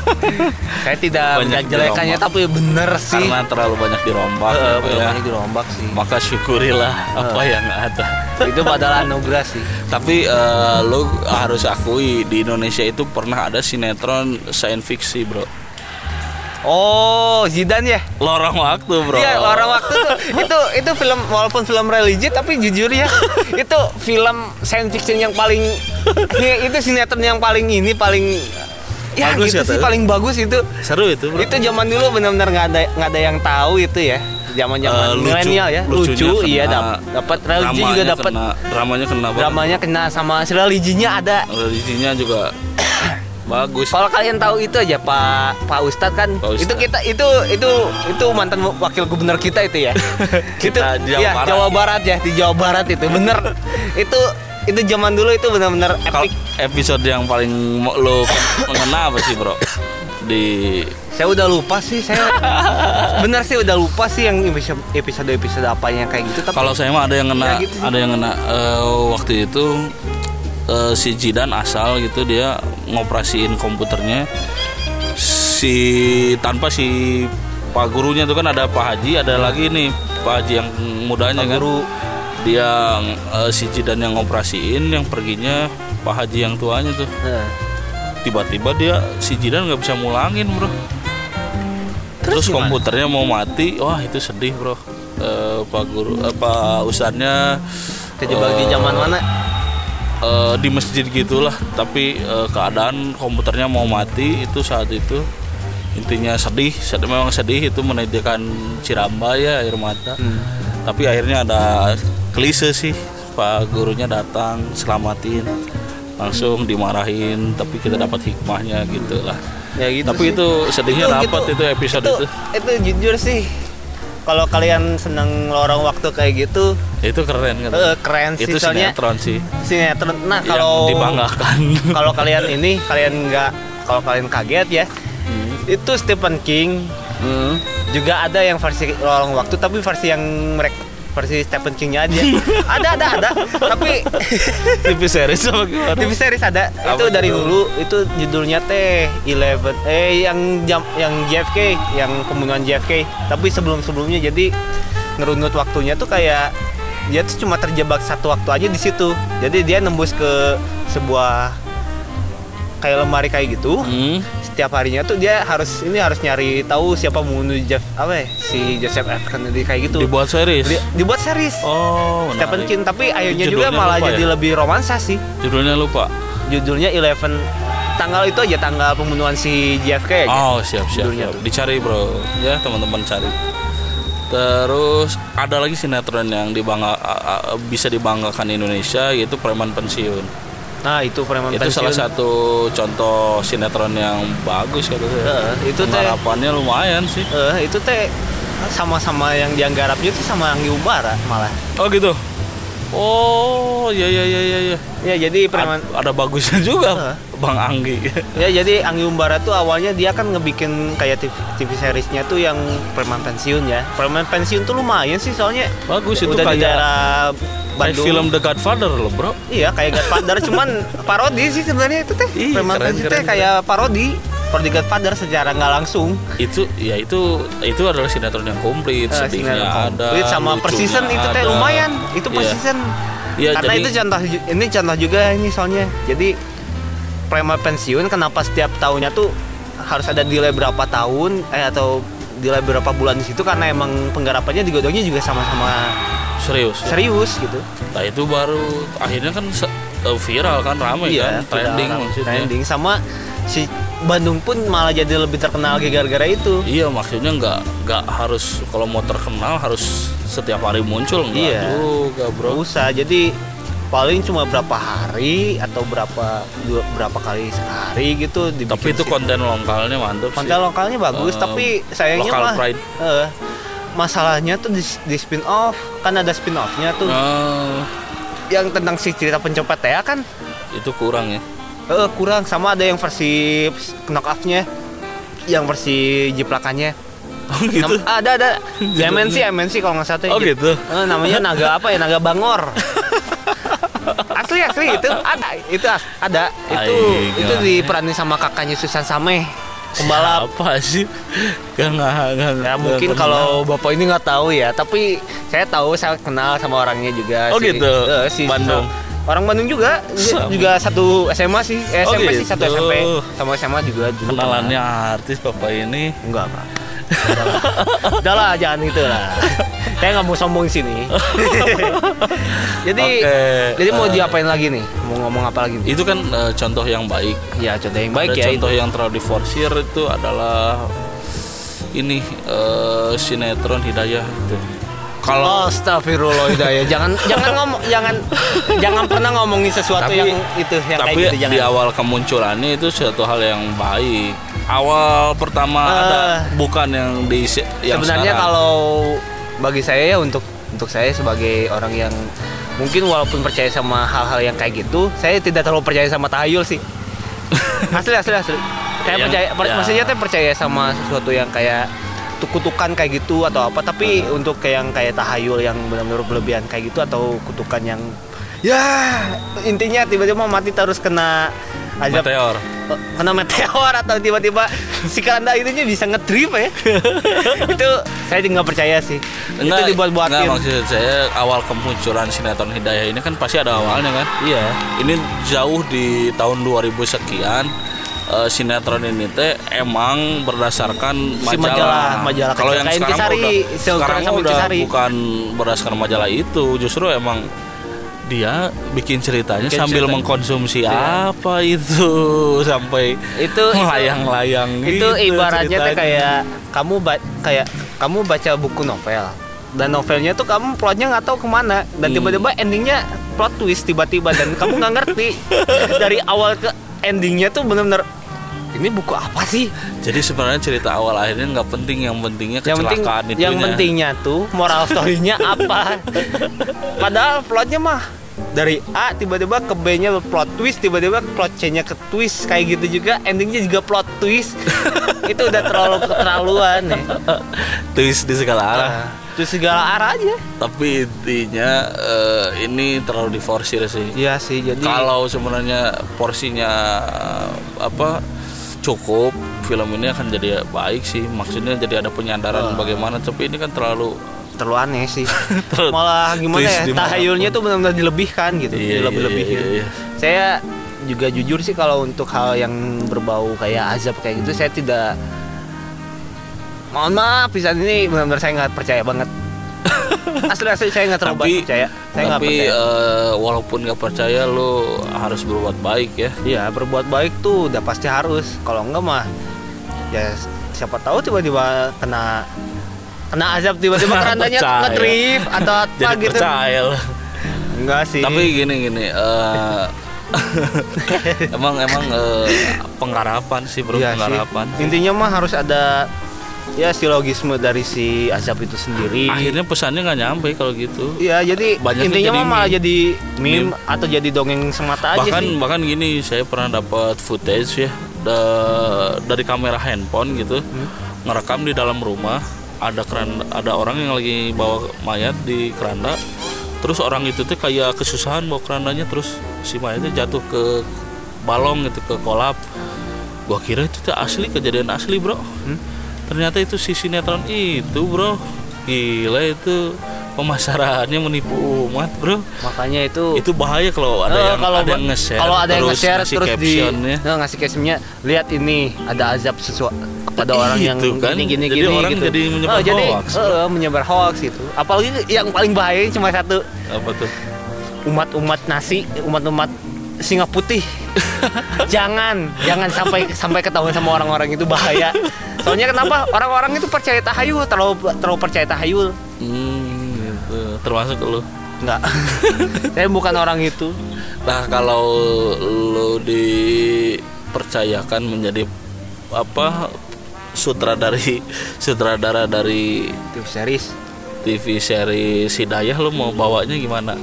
[SPEAKER 1] (laughs) Saya tidak
[SPEAKER 2] Banyak dirombak.
[SPEAKER 1] tapi bener sih.
[SPEAKER 2] karena terlalu banyak dirombak gitu ya.
[SPEAKER 1] banyak dirombak sih.
[SPEAKER 2] maka syukurilah apa
[SPEAKER 1] Eh.
[SPEAKER 2] yang ada
[SPEAKER 1] itu padahal anugerah sih.
[SPEAKER 2] tapi eh, lo harus akui di Indonesia itu pernah ada sinetron science fiksi bro
[SPEAKER 1] Oh, Zidan ya?
[SPEAKER 2] lorong waktu bro
[SPEAKER 1] Iya, orang waktu tuh itu itu film walaupun film religi tapi jujur ya itu film science fiction yang paling itu sinetron yang paling ini paling ya
[SPEAKER 2] Bagus
[SPEAKER 1] gitu sih
[SPEAKER 2] Teh?
[SPEAKER 1] paling bagus itu.
[SPEAKER 2] seru itu bro
[SPEAKER 1] Itu zaman dulu benar-benar nggak ada nggak ada yang tahu itu ya. Zaman-zaman
[SPEAKER 2] lucu-
[SPEAKER 1] milenial ya, lucu iya dapat religi juga dapat
[SPEAKER 2] kena, dramanya kena banget.
[SPEAKER 1] dramanya kena sama religinya ada.
[SPEAKER 2] religinya juga bagus
[SPEAKER 1] Kalau kalian tahu itu aja Pak Pak Ustadz kan
[SPEAKER 2] Pak Ustadz.
[SPEAKER 1] itu kita itu itu itu mantan wakil gubernur kita itu ya. (laughs) itu
[SPEAKER 2] Kita Jawa
[SPEAKER 1] ya,
[SPEAKER 2] Barat.
[SPEAKER 1] Jawa Barat ya di Jawa Barat itu bener itu itu zaman dulu itu benar-benar epic.
[SPEAKER 2] episode yang paling lo mengena apa sih bro di
[SPEAKER 1] Saya udah lupa sih saya (laughs) bener sih udah lupa sih yang episode episode apa yang kayak gitu tapi
[SPEAKER 2] kalau saya mah ada yang kena
[SPEAKER 1] Ya, gitu sih.
[SPEAKER 2] ada yang kena eh, waktu itu eh, si Jidan asal gitu dia ngoperasiin komputernya. Si tanpa si pak gurunya itu kan ada Pak Haji ada lagi nih Pak Haji yang mudanya
[SPEAKER 1] Pak
[SPEAKER 2] kan.
[SPEAKER 1] Guru.
[SPEAKER 2] Dia eh, si Jidan yang ngoperasiin yang perginya Pak Haji yang tuanya tuh.
[SPEAKER 1] Nah,
[SPEAKER 2] tiba-tiba dia si Jidan nggak bisa mulangin bro. Terus,
[SPEAKER 1] gimana?
[SPEAKER 2] komputernya mau mati. Wah itu sedih bro. Eh, Pak guru eh, Pak Ustadznya
[SPEAKER 1] terjebak di zaman mana?
[SPEAKER 2] Eh, di masjid gitulah tapi eh, keadaan komputernya mau mati itu saat itu intinya sedih sedih memang sedih itu menitikan ciramba ya air mata
[SPEAKER 1] Hmm.
[SPEAKER 2] tapi akhirnya ada klise sih pak gurunya datang selamatin langsung dimarahin tapi kita dapat hikmahnya gitu lah
[SPEAKER 1] Ya gitu.
[SPEAKER 2] tapi
[SPEAKER 1] sih.
[SPEAKER 2] itu sedihnya
[SPEAKER 1] Itu-
[SPEAKER 2] dapat
[SPEAKER 1] gitu.
[SPEAKER 2] itu episode itu,
[SPEAKER 1] itu jujur sih kalau kalian seneng lorong waktu kayak gitu
[SPEAKER 2] itu keren kan?
[SPEAKER 1] Eh, keren sih
[SPEAKER 2] itu
[SPEAKER 1] soalnya
[SPEAKER 2] sinetron sih.
[SPEAKER 1] Sinetron. Nah kalau
[SPEAKER 2] dibanggakan. (laughs)
[SPEAKER 1] kalau kalian ini kalian nggak kalau kalian kaget ya itu Stephen King.
[SPEAKER 2] Hmm.
[SPEAKER 1] juga ada yang versi lorong waktu tapi versi yang mereka versi Stephen Kingnya aja. Ada ada ada. Tapi (laughs)
[SPEAKER 2] TV series sama gimana?
[SPEAKER 1] TV series ada.
[SPEAKER 2] Apa
[SPEAKER 1] itu dari dulu itu judulnya teh Eleven eh yang jam yang JFK yang pembunuhan JFK tapi sebelum sebelumnya jadi ngerunut waktunya tuh kayak dia tuh cuma terjebak satu waktu aja di situ. Jadi dia nembus ke sebuah kayak lemari kayak gitu.
[SPEAKER 2] Hmm.
[SPEAKER 1] Setiap harinya tuh dia harus ini harus nyari tahu siapa membunuh Jeff apa ya, si Joseph F Kennedy kayak gitu.
[SPEAKER 2] Dibuat series.
[SPEAKER 1] Di- dibuat series.
[SPEAKER 2] Oh,
[SPEAKER 1] Stephen. King tapi akhirnya juga malah jadi
[SPEAKER 2] ya?
[SPEAKER 1] lebih romansa sih.
[SPEAKER 2] Judulnya lupa.
[SPEAKER 1] Judulnya Eleven tanggal itu aja tanggal pembunuhan si JFK aja.
[SPEAKER 2] Oh, siap siap.
[SPEAKER 1] Judulnya
[SPEAKER 2] siap.
[SPEAKER 1] tuh.
[SPEAKER 2] Dicari, Bro. Ya, teman-teman cari. Terus ada lagi sinetron yang dibangga bisa dibanggakan Indonesia yaitu Preman Pensiun.
[SPEAKER 1] Nah, itu preman
[SPEAKER 2] itu salah
[SPEAKER 1] pensiun.
[SPEAKER 2] satu contoh sinetron yang bagus kata saya.
[SPEAKER 1] Heeh, itu teh
[SPEAKER 2] Penggarapannya lumayan sih.
[SPEAKER 1] eh, itu teh sama-sama yang dianggarapnya itu sama Anggi Umbara malah.
[SPEAKER 2] Oh gitu. Oh, ya ya ya ya ya.
[SPEAKER 1] Ya jadi preman
[SPEAKER 2] Ad- ada bagusnya juga,
[SPEAKER 1] Heeh.
[SPEAKER 2] Bang Anggi.
[SPEAKER 1] Ya jadi Anggi Umbara tuh awalnya dia kan ngebikin kayak TV, TV seriesnya tuh yang preman pensiun ya. Preman pensiun tuh lumayan sih soalnya
[SPEAKER 2] Bagus itu
[SPEAKER 1] udah di
[SPEAKER 2] kayak
[SPEAKER 1] daerah
[SPEAKER 2] kayak
[SPEAKER 1] Bandung.
[SPEAKER 2] film The Godfather loh, Bro.
[SPEAKER 1] Iya kayak Godfather cuman (laughs) parodi sih sebenarnya itu teh.
[SPEAKER 2] Ih,
[SPEAKER 1] preman
[SPEAKER 2] keren,
[SPEAKER 1] pensiun
[SPEAKER 2] keren,
[SPEAKER 1] teh kayak parodi. Parodi Godfather secara nggak langsung.
[SPEAKER 2] Itu ya itu itu adalah sinetron yang komplit,
[SPEAKER 1] Eh,
[SPEAKER 2] sedihnya ada.
[SPEAKER 1] komplit sama per season itu teh lumayan. Itu per season.
[SPEAKER 2] Iya,
[SPEAKER 1] Karena
[SPEAKER 2] jadi-
[SPEAKER 1] itu contoh ini contoh juga ini soalnya. Jadi preman pensiun kenapa setiap tahunnya tuh harus ada delay berapa tahun eh atau delay berapa bulan di situ karena emang penggarapannya digodongnya juga sama-sama
[SPEAKER 2] Serius. ya?
[SPEAKER 1] serius gitu.
[SPEAKER 2] Nah, itu baru akhirnya kan eh, viral kan ramai kan, trending
[SPEAKER 1] viral,
[SPEAKER 2] maksudnya.
[SPEAKER 1] Iya, Trending sama si Bandung pun malah jadi lebih terkenal gara-gara itu.
[SPEAKER 2] Iya maksudnya nggak nggak harus kalau mau terkenal harus setiap hari muncul nggak
[SPEAKER 1] Iya.
[SPEAKER 2] juga bro.
[SPEAKER 1] Usah jadi paling cuma berapa hari atau berapa dua, berapa kali sehari gitu dibikin
[SPEAKER 2] Tapi itu konten lokalnya mantep
[SPEAKER 1] konten
[SPEAKER 2] sih.
[SPEAKER 1] lokalnya bagus
[SPEAKER 2] Eh,
[SPEAKER 1] tapi sayangnya
[SPEAKER 2] local
[SPEAKER 1] mah
[SPEAKER 2] pride.
[SPEAKER 1] eh, masalahnya tuh di, di spin off kan ada spin offnya tuh.
[SPEAKER 2] Nah,
[SPEAKER 1] yang tentang si cerita pencopet ya kan?
[SPEAKER 2] Itu kurang ya.
[SPEAKER 1] eh, kurang. Sama ada yang versi knock offnya yang versi jiplakannya.
[SPEAKER 2] Oh gitu.
[SPEAKER 1] Nam- ada ada. (laughs) Di MNC MNC kalau nggak salah.
[SPEAKER 2] Oh gitu.
[SPEAKER 1] Eh, namanya naga apa ya? Naga bangor. (laughs) Asli asli itu ada itu ada. Itu
[SPEAKER 2] Aing,
[SPEAKER 1] itu diperanin sama kakaknya Susan Sameh pembalap
[SPEAKER 2] Apa sih? Gak nggak nggak.
[SPEAKER 1] ya mungkin kalau bapak ini nggak tahu ya tapi saya tahu saya kenal sama orangnya juga
[SPEAKER 2] Oh,
[SPEAKER 1] si-
[SPEAKER 2] gitu?
[SPEAKER 1] eh, si
[SPEAKER 2] Bandung?
[SPEAKER 1] orang Bandung juga
[SPEAKER 2] Sama.
[SPEAKER 1] juga satu SMA sih eh,
[SPEAKER 2] Oh,
[SPEAKER 1] SMP sih satu
[SPEAKER 2] gitu.
[SPEAKER 1] SMP sama SMA juga dulu
[SPEAKER 2] kenalannya
[SPEAKER 1] pernah.
[SPEAKER 2] artis bapak ini.
[SPEAKER 1] enggak enggak (laughs) udah lah jangan itu lah saya nggak mau sombong di sini (laughs) (laughs) jadi
[SPEAKER 2] Oke,
[SPEAKER 1] jadi mau
[SPEAKER 2] eh,
[SPEAKER 1] diapain lagi nih mau ngomong apa lagi nih
[SPEAKER 2] Itu kan eh, contoh yang baik.
[SPEAKER 1] ya contoh yang baik
[SPEAKER 2] Ada
[SPEAKER 1] ya
[SPEAKER 2] contoh
[SPEAKER 1] itu.
[SPEAKER 2] yang terlalu diforsir itu adalah ini eh, sinetron Hidayah itu. Kalau
[SPEAKER 1] Astagfirullah Hidayah. Jangan jangan ngomong (laughs) jangan jangan pernah ngomongin sesuatu
[SPEAKER 2] Tapi-
[SPEAKER 1] yang itu yang
[SPEAKER 2] tapi
[SPEAKER 1] kayak gitu jangan.
[SPEAKER 2] di awal kemunculannya itu suatu hal yang baik. Awal pertama
[SPEAKER 1] Eh,
[SPEAKER 2] ada bukan yang di yang
[SPEAKER 1] Sebenarnya
[SPEAKER 2] sekarang.
[SPEAKER 1] kalau bagi saya ya untuk untuk saya sebagai orang yang mungkin walaupun percaya sama hal-hal yang kayak gitu, saya tidak terlalu percaya sama tahayul sih. (laughs) asli asli asli. Saya
[SPEAKER 2] Yang-
[SPEAKER 1] percaya, per-
[SPEAKER 2] ya.
[SPEAKER 1] maksudnya saya percaya sama sesuatu yang kayak kutukan kayak gitu atau apa tapi untuk kayak yang kayak tahayul yang benar-benar berlebihan kayak gitu atau kutukan yang ya intinya tiba-tiba mati terus kena azab.
[SPEAKER 2] Meteor.
[SPEAKER 1] Oh, kena meteor atau tiba-tiba si keranda itunya bisa ngedrip ya. (laughs) Itu saya nggak percaya sih. Itu dibuat-buatin.
[SPEAKER 2] enggak, maksud saya awal kemunculan sinetron Hidayah ini kan pasti ada awalnya kan.
[SPEAKER 1] iya.
[SPEAKER 2] Ini jauh di tahun 2000 sekian eh, sinetron ini teh emang berdasarkan
[SPEAKER 1] Si
[SPEAKER 2] majalah.
[SPEAKER 1] majalah- majalah
[SPEAKER 2] Kalau yang sekarang
[SPEAKER 1] Intisari,
[SPEAKER 2] udah, sekarang udah bukan berdasarkan majalah itu, justru emang dia bikin ceritanya
[SPEAKER 1] Bikin
[SPEAKER 2] sambil
[SPEAKER 1] cerita.
[SPEAKER 2] mengkonsumsi
[SPEAKER 1] Iya.
[SPEAKER 2] apa itu (laughs) sampai
[SPEAKER 1] itu
[SPEAKER 2] melayang-layang
[SPEAKER 1] itu
[SPEAKER 2] gitu
[SPEAKER 1] ibaratnya tuh
[SPEAKER 2] ceritanya.
[SPEAKER 1] kayak kamu ba- kayak kamu baca buku novel dan novelnya tuh kamu plotnya nggak tahu ke mana dan
[SPEAKER 2] Hmm.
[SPEAKER 1] tiba-tiba endingnya plot twist tiba-tiba dan kamu nggak ngerti (laughs) dari awal ke endingnya tuh bener-bener ini buku apa sih
[SPEAKER 2] Jadi sebenarnya cerita awal akhirnya nggak penting, yang pentingnya
[SPEAKER 1] yang penting
[SPEAKER 2] kecelakaan itu.
[SPEAKER 1] yang pentingnya tuh moral story-nya (laughs) apa padahal plotnya mah dari A tiba-tiba ke B-nya plot twist tiba-tiba plot C-nya ke twist kayak gitu juga endingnya juga plot twist (laughs) itu udah terlalu keterlaluan ya
[SPEAKER 2] twist di segala arah.
[SPEAKER 1] Nah, itu segala arah aja
[SPEAKER 2] Tapi intinya eh, ini terlalu diforsir sih.
[SPEAKER 1] iya sih jadi
[SPEAKER 2] Kalau sebenarnya porsinya eh, apa cukup, film ini akan jadi baik sih. Maksudnya jadi ada penyadaran
[SPEAKER 1] Ah.
[SPEAKER 2] bagaimana. Tapi ini kan terlalu
[SPEAKER 1] terlalu aneh sih (laughs)
[SPEAKER 2] Terlalu
[SPEAKER 1] malah gimana ya tahayulnya tuh benar-benar dilebihkan gitu
[SPEAKER 2] Iya,
[SPEAKER 1] dilebih-lebihin
[SPEAKER 2] iya, iya, iya.
[SPEAKER 1] saya juga jujur sih kalau untuk hal yang berbau kayak azab kayak gitu saya tidak mohon maaf pisan ini benar-benar saya nggak percaya banget (laughs) asli asli saya nggak terlalu
[SPEAKER 2] Tapi-
[SPEAKER 1] percaya saya
[SPEAKER 2] Tapi
[SPEAKER 1] percaya
[SPEAKER 2] eh, walaupun nggak percaya lo harus berbuat baik ya.
[SPEAKER 1] Iya berbuat baik tuh udah pasti harus kalau enggak mah ya siapa tahu tiba-tiba kena kena azab tiba-tiba (laughs) kerandanya ngedrift atau (laughs) apa
[SPEAKER 2] Jadi
[SPEAKER 1] gitu
[SPEAKER 2] percaya lo.
[SPEAKER 1] enggak sih
[SPEAKER 2] Tapi gini gini. eh, emang emang eh, pengharapan sih bro
[SPEAKER 1] Iya sih.
[SPEAKER 2] pengharapan.
[SPEAKER 1] intinya mah harus ada ya silogisme dari si azab itu sendiri
[SPEAKER 2] Akhirnya pesannya nggak nyampe kalau gitu.
[SPEAKER 1] Iya jadi
[SPEAKER 2] Banyaknya
[SPEAKER 1] intinya
[SPEAKER 2] jadi
[SPEAKER 1] malah
[SPEAKER 2] meme.
[SPEAKER 1] jadi meme,
[SPEAKER 2] Meme.
[SPEAKER 1] atau jadi dongeng semata aja
[SPEAKER 2] bahkan bahkan gini saya pernah dapat footage ya da- dari kamera handphone gitu
[SPEAKER 1] Hmm.
[SPEAKER 2] ngerekam di dalam rumah ada keranda ada orang yang lagi bawa mayat di keranda terus orang itu tuh kayak kesusahan bawa kerandanya terus si mayatnya jatuh ke balong gitu ke kolap gua kira itu tuh asli kejadian asli bro
[SPEAKER 1] Hmm?
[SPEAKER 2] Ternyata itu si sinetron itu bro. Gila itu. Pemasarannya menipu umat bro.
[SPEAKER 1] Makanya itu
[SPEAKER 2] itu bahaya kalau ada
[SPEAKER 1] Eh,
[SPEAKER 2] yang
[SPEAKER 1] kalau
[SPEAKER 2] ada yang nge-share
[SPEAKER 1] kalau ada yang
[SPEAKER 2] terus
[SPEAKER 1] nge-share
[SPEAKER 2] ngasih
[SPEAKER 1] terus di nah, ngasih captionnya lihat ini ada azab sesuatu kepada orang yang
[SPEAKER 2] Itu kan,
[SPEAKER 1] gini gini
[SPEAKER 2] jadi
[SPEAKER 1] gini
[SPEAKER 2] orang
[SPEAKER 1] gitu.
[SPEAKER 2] jadi menyebar
[SPEAKER 1] Oh, jadi,
[SPEAKER 2] hoax.
[SPEAKER 1] eh, menyebar hoax gitu. Apalagi yang paling bahaya cuma satu.
[SPEAKER 2] Apa tuh?
[SPEAKER 1] Umat-umat nasi umat-umat singa putih. (laughs) Jangan jangan sampai sampai ketahuan sama orang-orang itu bahaya. Soalnya kenapa? Orang-orang itu percaya tahayul terlalu terlalu percaya tahayul
[SPEAKER 2] hmm, gitu. termasuk lu?
[SPEAKER 1] Enggak. (laughs) saya bukan orang itu.
[SPEAKER 2] Nah kalau lu dipercayakan menjadi apa sutradari sutradara dari
[SPEAKER 1] TV series.
[SPEAKER 2] TV series Hidayah lu mau bawanya gimana?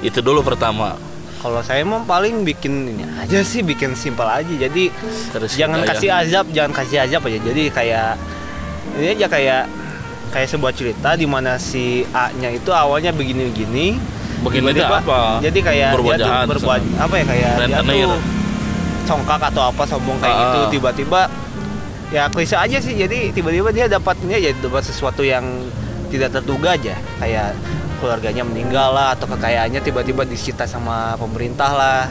[SPEAKER 2] Itu dulu pertama
[SPEAKER 1] kalau saya mau paling bikin ini aja sih bikin simpel aja. Jadi
[SPEAKER 2] Terus
[SPEAKER 1] jangan kasih azab jangan kasih azab aja. Jadi kayak ini aja kayak kayak sebuah cerita di mana si A nya itu awalnya begini-begini
[SPEAKER 2] Begini itu
[SPEAKER 1] tiba-tiba
[SPEAKER 2] apa?
[SPEAKER 1] jadi kayak
[SPEAKER 2] Berbuat
[SPEAKER 1] dia tuh
[SPEAKER 2] jahat,
[SPEAKER 1] berbuat apa ya kayak dia
[SPEAKER 2] Rentenir.
[SPEAKER 1] tuh congkak atau apa sombong kayak
[SPEAKER 2] Ah.
[SPEAKER 1] gitu tiba-tiba ya klise aja sih. Jadi tiba-tiba dia dapatnya ya dapat sesuatu yang tidak terduga aja. Kayak keluarganya meninggal lah atau kekayaannya tiba-tiba disita sama pemerintah lah.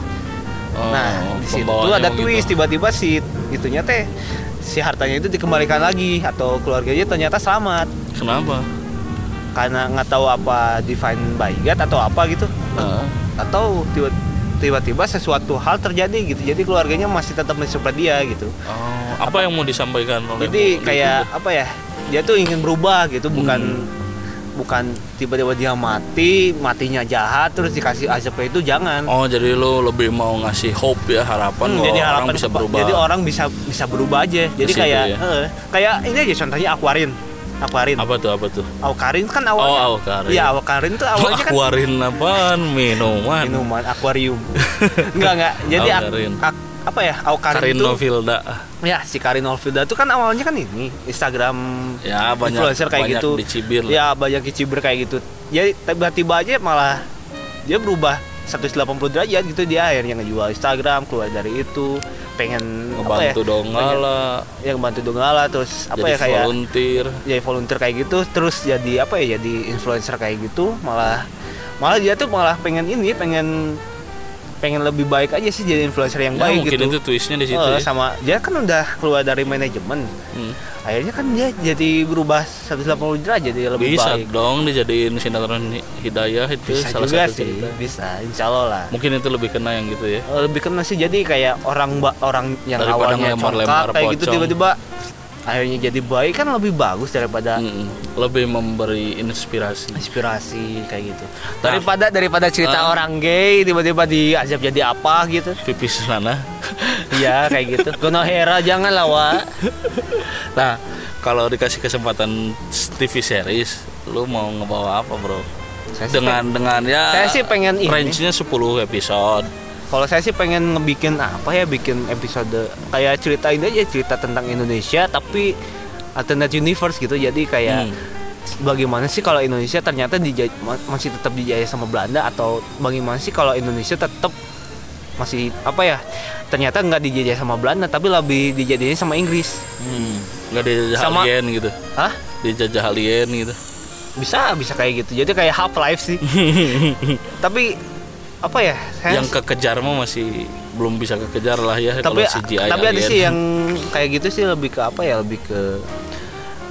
[SPEAKER 2] Oh,
[SPEAKER 1] nah di situ ada twist tiba-tiba si itunya teh si hartanya itu dikembalikan lagi atau keluarganya ternyata selamat.
[SPEAKER 2] Kenapa?
[SPEAKER 1] Karena nggak tahu apa divine by God atau apa gitu.
[SPEAKER 2] Nah,
[SPEAKER 1] atau tiba- tiba-tiba sesuatu hal terjadi gitu jadi keluarganya masih tetap mensupport dia gitu.
[SPEAKER 2] Oh, apa yang mau disampaikan oleh
[SPEAKER 1] jadi kayak
[SPEAKER 2] itu?
[SPEAKER 1] apa ya dia tuh ingin berubah gitu bukan
[SPEAKER 2] Hmm.
[SPEAKER 1] Bukan tiba-tiba dia mati matinya jahat terus dikasih azabnya itu jangan
[SPEAKER 2] Oh jadi lu lebih mau ngasih hope ya harapan
[SPEAKER 1] Hmm, jadi
[SPEAKER 2] orang
[SPEAKER 1] harapan
[SPEAKER 2] bisa
[SPEAKER 1] kepa-
[SPEAKER 2] berubah.
[SPEAKER 1] jadi orang bisa bisa berubah aja jadi kayak
[SPEAKER 2] ya.
[SPEAKER 1] eh, kayak ini aja contohnya akuarin akuarin
[SPEAKER 2] apa tuh apa tuh?
[SPEAKER 1] akuarin kan awalnya
[SPEAKER 2] Oh, Awkarin.
[SPEAKER 1] iya akuarin tuh awalnya kan (laughs)
[SPEAKER 2] Akuarin apaan? Minuman.
[SPEAKER 1] minuman akuarium (laughs) enggak enggak jadi ak- ak- apa ya akuarin
[SPEAKER 2] Karin
[SPEAKER 1] itu
[SPEAKER 2] Novilda.
[SPEAKER 1] ya si Karin Olvida itu kan awalnya kan ini Instagram
[SPEAKER 2] Ya banyak
[SPEAKER 1] influencer kayak
[SPEAKER 2] banyak
[SPEAKER 1] gitu.
[SPEAKER 2] dicibir.
[SPEAKER 1] ya banyak kiciber kayak gitu. Jadi tiba-tiba aja malah dia berubah 180 derajat gitu. Dia akhirnya ngejual Instagram keluar dari itu. Pengen apa ya
[SPEAKER 2] Ngebantu Donggala,
[SPEAKER 1] yang bantu Donggala terus apa
[SPEAKER 2] jadi
[SPEAKER 1] ya kayak
[SPEAKER 2] volunteer.
[SPEAKER 1] jadi volunteer kayak gitu. Terus jadi apa ya jadi influencer kayak gitu. Malah malah dia tuh malah pengen ini pengen pengen lebih baik aja sih jadi influencer yang
[SPEAKER 2] Ya,
[SPEAKER 1] baik
[SPEAKER 2] mungkin
[SPEAKER 1] gitu
[SPEAKER 2] itu twistnya di situ
[SPEAKER 1] Eh,
[SPEAKER 2] ya.
[SPEAKER 1] sama dia kan udah keluar dari manajemen
[SPEAKER 2] Hmm.
[SPEAKER 1] akhirnya kan dia jadi berubah 180 derajat jadi lebih
[SPEAKER 2] Bisa
[SPEAKER 1] baik
[SPEAKER 2] dong dijadiin sinetron Hidayah itu
[SPEAKER 1] bisa
[SPEAKER 2] salah
[SPEAKER 1] juga
[SPEAKER 2] satu
[SPEAKER 1] sih
[SPEAKER 2] cerita.
[SPEAKER 1] bisa insya Allah lah
[SPEAKER 2] Mungkin itu lebih kena yang gitu ya.
[SPEAKER 1] Eh, lebih kena sih jadi kayak orang orang yang
[SPEAKER 2] Daripada
[SPEAKER 1] awalnya
[SPEAKER 2] ngelempar-lempar
[SPEAKER 1] congkak kayak gitu
[SPEAKER 2] pocong.
[SPEAKER 1] tiba-tiba akhirnya jadi baik kan lebih bagus daripada
[SPEAKER 2] Mm-mm. Lebih memberi inspirasi.
[SPEAKER 1] inspirasi kayak gitu
[SPEAKER 2] Nah.
[SPEAKER 1] daripada daripada cerita
[SPEAKER 2] Ah.
[SPEAKER 1] orang gay tiba-tiba diajak jadi apa gitu
[SPEAKER 2] Pipis sana. (laughs)
[SPEAKER 1] iya kayak gitu gonohera jangan lah wa (laughs)
[SPEAKER 2] Nah, kalau dikasih kesempatan TV series, lu mau ngebawa apa, Bro?
[SPEAKER 1] Saya
[SPEAKER 2] Dengan dengan ya
[SPEAKER 1] Saya sih pengen ini.
[SPEAKER 2] range-nya 10 episode.
[SPEAKER 1] Kalau saya sih pengen ngebikin apa ya bikin episode kayak ceritain aja cerita tentang Indonesia tapi alternate universe gitu. Jadi kayak
[SPEAKER 2] Hmm.
[SPEAKER 1] bagaimana sih kalau Indonesia ternyata dijaj- ma- masih tetap dijajah sama Belanda atau bagaimana sih kalau Indonesia tetap masih apa ya ternyata nggak dijajah sama Belanda tapi lebih dijadinya sama Inggris.
[SPEAKER 2] Hmm. Nggak dijajah
[SPEAKER 1] Sama-
[SPEAKER 2] alien gitu.
[SPEAKER 1] Hah?
[SPEAKER 2] Dijajah alien gitu.
[SPEAKER 1] Bisa bisa kayak gitu. Jadi kayak half life sih. (laughs) tapi apa ya? Saya
[SPEAKER 2] Yang kekejar mah masih belum bisa kekejar lah ya
[SPEAKER 1] tapi
[SPEAKER 2] kalau CGI
[SPEAKER 1] tapi ada
[SPEAKER 2] alien.
[SPEAKER 1] sih yang kayak gitu sih lebih ke apa ya lebih ke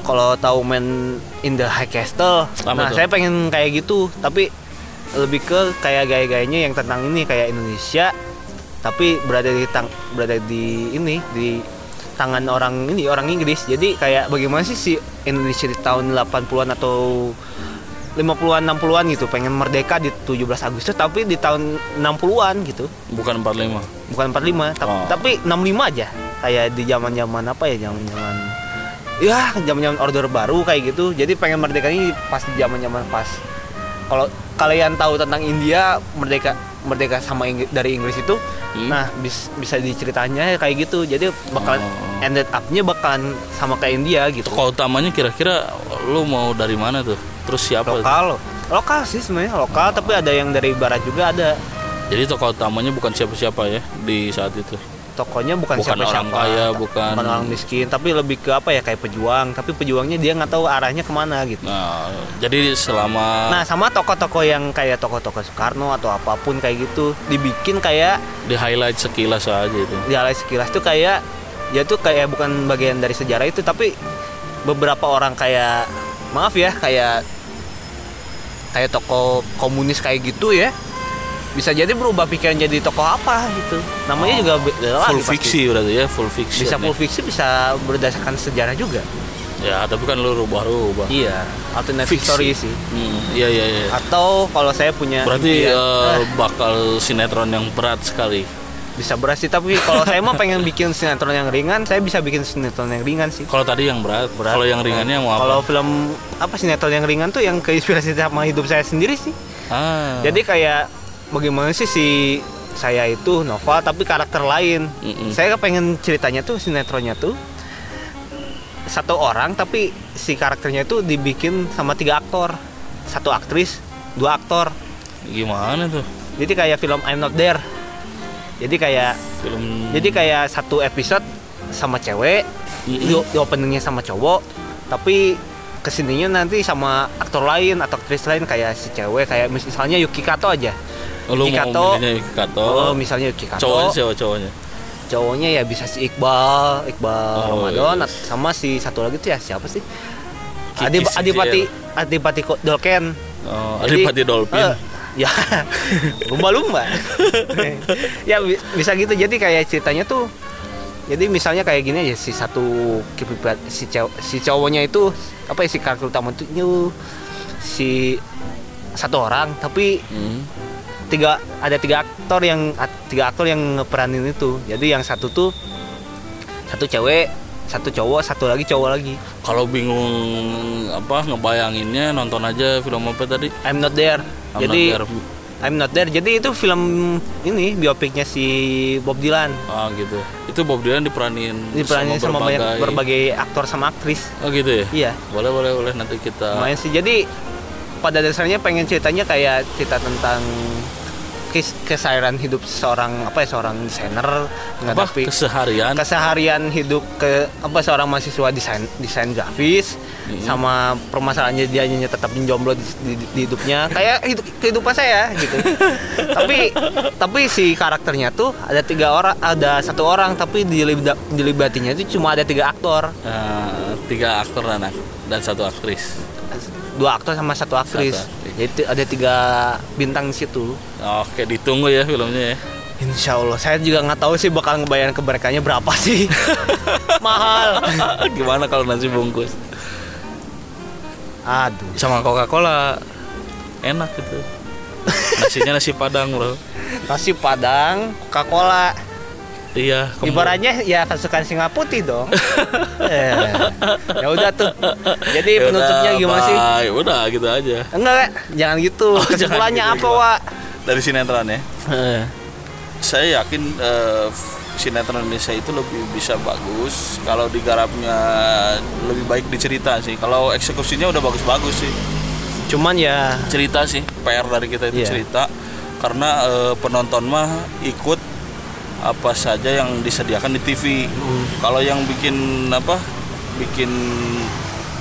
[SPEAKER 1] kalau tahu main in the high castle
[SPEAKER 2] Apa
[SPEAKER 1] nah
[SPEAKER 2] tuh?
[SPEAKER 1] saya pengen kayak gitu tapi lebih ke kayak gaya-gayanya yang tentang ini kayak Indonesia tapi berada di tang berada di ini di tangan orang ini orang Inggris jadi kayak bagaimana sih si Indonesia di tahun 80-an atau 50-an 60-an gitu. Pengen merdeka di 17 Agustus tapi di tahun 60-an gitu.
[SPEAKER 2] Bukan 45
[SPEAKER 1] bukan 45 tapi,
[SPEAKER 2] Oh.
[SPEAKER 1] tapi 65 aja. Kayak di zaman zaman apa ya zaman zaman ya zaman zaman order baru kayak gitu. Jadi pengen merdeka ini pas di zaman zaman pas. Kalau kalian tahu tentang India merdeka merdeka sama Inggris, dari Inggris itu
[SPEAKER 2] Hmm.
[SPEAKER 1] nah bis- bisa diceritanya kayak gitu. Jadi bakalan
[SPEAKER 2] Oh.
[SPEAKER 1] ended up-nya bakalan sama kayak India gitu.
[SPEAKER 2] Tokoh utamanya kira-kira lu mau dari mana tuh terus siapa
[SPEAKER 1] lokal. Lokal sih sebenarnya lokal tapi ada yang dari barat juga ada.
[SPEAKER 2] Jadi tokoh utamanya bukan siapa-siapa ya di saat itu?
[SPEAKER 1] Tokonya bukan,
[SPEAKER 2] Bukan
[SPEAKER 1] siapa-siapa.
[SPEAKER 2] orang kaya, bukan-
[SPEAKER 1] orang miskin tapi lebih ke apa ya kayak pejuang. Tapi pejuangnya dia nggak tahu arahnya ke mana gitu.
[SPEAKER 2] Nah jadi selama
[SPEAKER 1] nah sama tokoh-tokoh yang kayak tokoh-tokoh Soekarno atau apa pun kayak gitu dibikin kayak
[SPEAKER 2] di highlight sekilas aja itu.
[SPEAKER 1] Di alay sekilas tuh kayak ya tuh kayak bukan bagian dari sejarah itu tapi beberapa orang kayak maaf ya kayak kayak tokoh komunis kayak gitu ya. Bisa jadi berubah pikiran jadi tokoh apa gitu. Namanya
[SPEAKER 2] Oh,
[SPEAKER 1] juga beda lagi
[SPEAKER 2] full
[SPEAKER 1] pasti.
[SPEAKER 2] fiksi berarti ya full fiksi
[SPEAKER 1] bisa full fiksi bisa berdasarkan sejarah juga.
[SPEAKER 2] Ya tapi kan lu rubah-rubah.
[SPEAKER 1] Iya alternate
[SPEAKER 2] Fiksi.
[SPEAKER 1] story sih.
[SPEAKER 2] Hmm, iya iya iya.
[SPEAKER 1] Atau kalau saya punya
[SPEAKER 2] berarti
[SPEAKER 1] impian,
[SPEAKER 2] eh, (laughs) bakal sinetron yang berat sekali
[SPEAKER 1] bisa berat sih tapi kalau saya mah pengen bikin sinetron yang ringan saya bisa bikin sinetron yang ringan sih.
[SPEAKER 2] Kalau tadi yang berat,
[SPEAKER 1] Berat.
[SPEAKER 2] kalau yang ringannya mau apa?
[SPEAKER 1] kalau film apa sinetron yang ringan tuh yang keinspirasi sama hidup saya sendiri sih.
[SPEAKER 2] Ah.
[SPEAKER 1] Jadi kayak bagaimana sih si saya itu Nova tapi karakter lain.
[SPEAKER 2] Mm-mm.
[SPEAKER 1] saya pengen ceritanya tuh sinetronnya tuh satu orang tapi si karakternya itu dibikin sama tiga aktor. Satu aktris dua aktor.
[SPEAKER 2] Gimana tuh?
[SPEAKER 1] Jadi kayak film I'm Not There jadi kayak
[SPEAKER 2] film
[SPEAKER 1] jadi kayak satu episode sama cewek
[SPEAKER 2] Mm-mm.
[SPEAKER 1] di, di openingnya sama cowok tapi ke sininya nanti sama aktor lain atau aktris lain kayak si cewek kayak misalnya Yuki Kato aja.
[SPEAKER 2] Oh,
[SPEAKER 1] Yuki Kato.
[SPEAKER 2] Yuki Kato?
[SPEAKER 1] Oh misalnya Yuki Kato.
[SPEAKER 2] Cowoknya siapa cowoknya?
[SPEAKER 1] Cowoknya ya bisa si Iqbal Iqbal
[SPEAKER 2] Oh,
[SPEAKER 1] Ramadan
[SPEAKER 2] iya.
[SPEAKER 1] sama si satu lagi tuh ya siapa sih?
[SPEAKER 2] Kiki
[SPEAKER 1] Adi. Adipati Adipati Ko- Dolken.
[SPEAKER 2] Oh,
[SPEAKER 1] Jadi,
[SPEAKER 2] Adipati Dolphin
[SPEAKER 1] eh, ya. Lumba-lumba. Ya bi- bisa gitu. Jadi kayak ceritanya tuh jadi misalnya kayak gini aja si satu si si cowoknya itu apa ya si karakter utama itu si satu orang tapi
[SPEAKER 2] Hmm.
[SPEAKER 1] tiga ada tiga aktor yang tiga aktor yang ngeperanin itu. Jadi yang satu tuh satu cewek satu cowok satu lagi cowok lagi.
[SPEAKER 2] Kalau bingung apa ngebayanginnya nonton aja film apa tadi?
[SPEAKER 1] I'm not there
[SPEAKER 2] I'm
[SPEAKER 1] jadi
[SPEAKER 2] Not There.
[SPEAKER 1] I'm not there. Jadi itu film ini biopiknya si Bob Dylan.
[SPEAKER 2] Ah gitu. Itu Bob Dylan diperanin
[SPEAKER 1] diperanin sama,
[SPEAKER 2] berbagai,
[SPEAKER 1] banyak berbagai aktor sama aktris.
[SPEAKER 2] Oh gitu ya?
[SPEAKER 1] Iya.
[SPEAKER 2] Boleh boleh boleh nanti kita
[SPEAKER 1] lumayan sih. Jadi pada dasarnya pengen ceritanya kayak cerita tentang kes keseharian hidup seorang apa ya seorang desainer tapi
[SPEAKER 2] keseharian?
[SPEAKER 1] keseharian hidup ke apa seorang mahasiswa desain desain grafis
[SPEAKER 2] Hmm.
[SPEAKER 1] sama permasalahannya dia hanya tetap menjomblo di, di- di hidupnya. Kayak hidup kehidupan saya gitu. (laughs) Tapi tapi si karakternya tuh ada tiga orang ada satu orang tapi dilibda- dilibatinya itu cuma ada tiga aktor.
[SPEAKER 2] Eh, tiga aktor dan dan satu aktris.
[SPEAKER 1] Dua aktor sama satu aktris.
[SPEAKER 2] Satu aktris.
[SPEAKER 1] Jadi ada tiga bintang di situ.
[SPEAKER 2] Oke ditunggu ya filmnya ya.
[SPEAKER 1] Insya Allah saya juga nggak tahu sih bakal ngebayar ke mereka berapa sih. (laughs) Mahal.
[SPEAKER 2] Gimana kalau nasi bungkus?
[SPEAKER 1] Aduh.
[SPEAKER 2] Sama Coca Cola enak gitu. (laughs) Nasinya nasi padang bro.
[SPEAKER 1] Nasi padang Coca Cola
[SPEAKER 2] iya
[SPEAKER 1] ibaratnya ya kesukaan singa putih dong. (laughs) Eh, ya udah tuh. Jadi
[SPEAKER 2] Ya
[SPEAKER 1] penutupnya gimana sih?
[SPEAKER 2] bye. udah gitu aja.
[SPEAKER 1] Enggak Kak. jangan gitu.
[SPEAKER 2] Oh, (laughs)
[SPEAKER 1] kesimpulannya
[SPEAKER 2] gitu,
[SPEAKER 1] apa
[SPEAKER 2] gimana?
[SPEAKER 1] Wak?
[SPEAKER 2] Dari sinetron ya?
[SPEAKER 1] Eh,
[SPEAKER 2] saya yakin eh, sinetron Indonesia itu lebih bisa bagus. Kalau digarapnya lebih baik dicerita sih. Kalau eksekusinya udah bagus-bagus sih.
[SPEAKER 1] Cuman ya
[SPEAKER 2] cerita sih. PR dari kita itu
[SPEAKER 1] Iya.
[SPEAKER 2] cerita. Karena eh, penonton mah ikut apa saja yang disediakan di TV kalau yang bikin apa bikin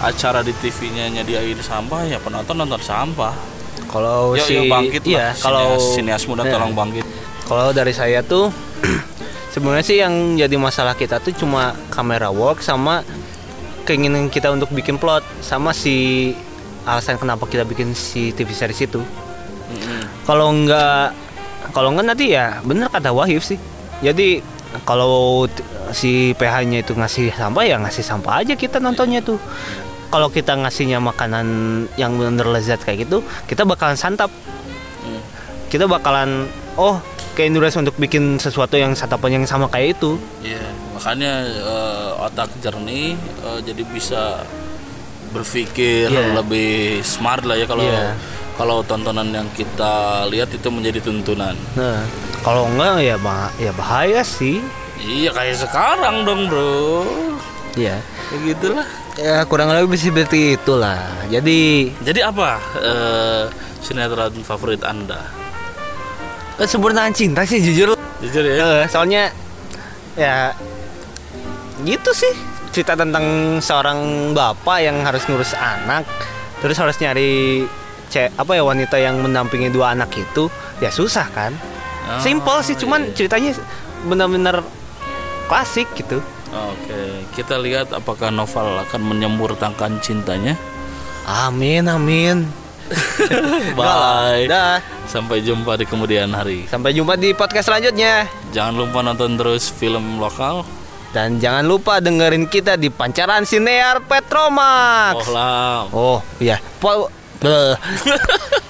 [SPEAKER 2] acara di TV-nya nyediain sampah ya penonton nonton sampah.
[SPEAKER 1] Kalau si
[SPEAKER 2] yuk bangkit
[SPEAKER 1] iya
[SPEAKER 2] lah
[SPEAKER 1] kalau
[SPEAKER 2] sinias, sinias muda
[SPEAKER 1] Iya.
[SPEAKER 2] tolong bangkit.
[SPEAKER 1] Kalau dari saya tuh (clears throat) sebenarnya sih yang jadi masalah kita tuh cuma kamera work sama keinginan kita untuk bikin plot sama si alasan kenapa kita bikin si TV series itu. Kalau nggak kalau nggak nanti ya bener kata Wahif sih jadi kalau si PH-nya itu ngasih sampah ya ngasih sampah aja kita nontonnya tuh kalau kita ngasihnya makanan yang bener lezat kayak gitu kita bakalan santap kita bakalan oh ke endurance untuk bikin sesuatu yang santapan yang sama kayak itu
[SPEAKER 2] Iya, makanya eh, otak jernih eh, jadi bisa berpikir
[SPEAKER 1] Iya.
[SPEAKER 2] lebih smart lah ya kalau
[SPEAKER 1] Iya.
[SPEAKER 2] kalau tontonan yang kita lihat itu menjadi tuntunan.
[SPEAKER 1] nah kalau enggak ya bah ya bahaya sih
[SPEAKER 2] Iya kayak sekarang dong bro.
[SPEAKER 1] ya
[SPEAKER 2] Ya gitulah.
[SPEAKER 1] ya kurang lebih seperti itulah jadi
[SPEAKER 2] Jadi apa eh, sinetron favorit anda?
[SPEAKER 1] kesempurnaan cinta sih jujur
[SPEAKER 2] Jujur ya.
[SPEAKER 1] Eh, soalnya ya gitu sih cerita tentang seorang bapak yang harus ngurus anak terus harus nyari cek apa ya wanita yang mendampingi dua anak itu ya susah kan
[SPEAKER 2] Oh,
[SPEAKER 1] simple sih cuman
[SPEAKER 2] iya.
[SPEAKER 1] ceritanya benar-benar klasik gitu
[SPEAKER 2] Oke, kita lihat apakah novel akan menyemburtakan cintanya.
[SPEAKER 1] amin amin (laughs)
[SPEAKER 2] Bye.
[SPEAKER 1] dah
[SPEAKER 2] Sampai jumpa di kemudian hari.
[SPEAKER 1] sampai jumpa di podcast selanjutnya
[SPEAKER 2] Jangan lupa nonton terus film lokal.
[SPEAKER 1] dan jangan lupa dengerin kita di pancaran sinear Petromax
[SPEAKER 2] Oh lah.
[SPEAKER 1] oh iya Po-. (laughs)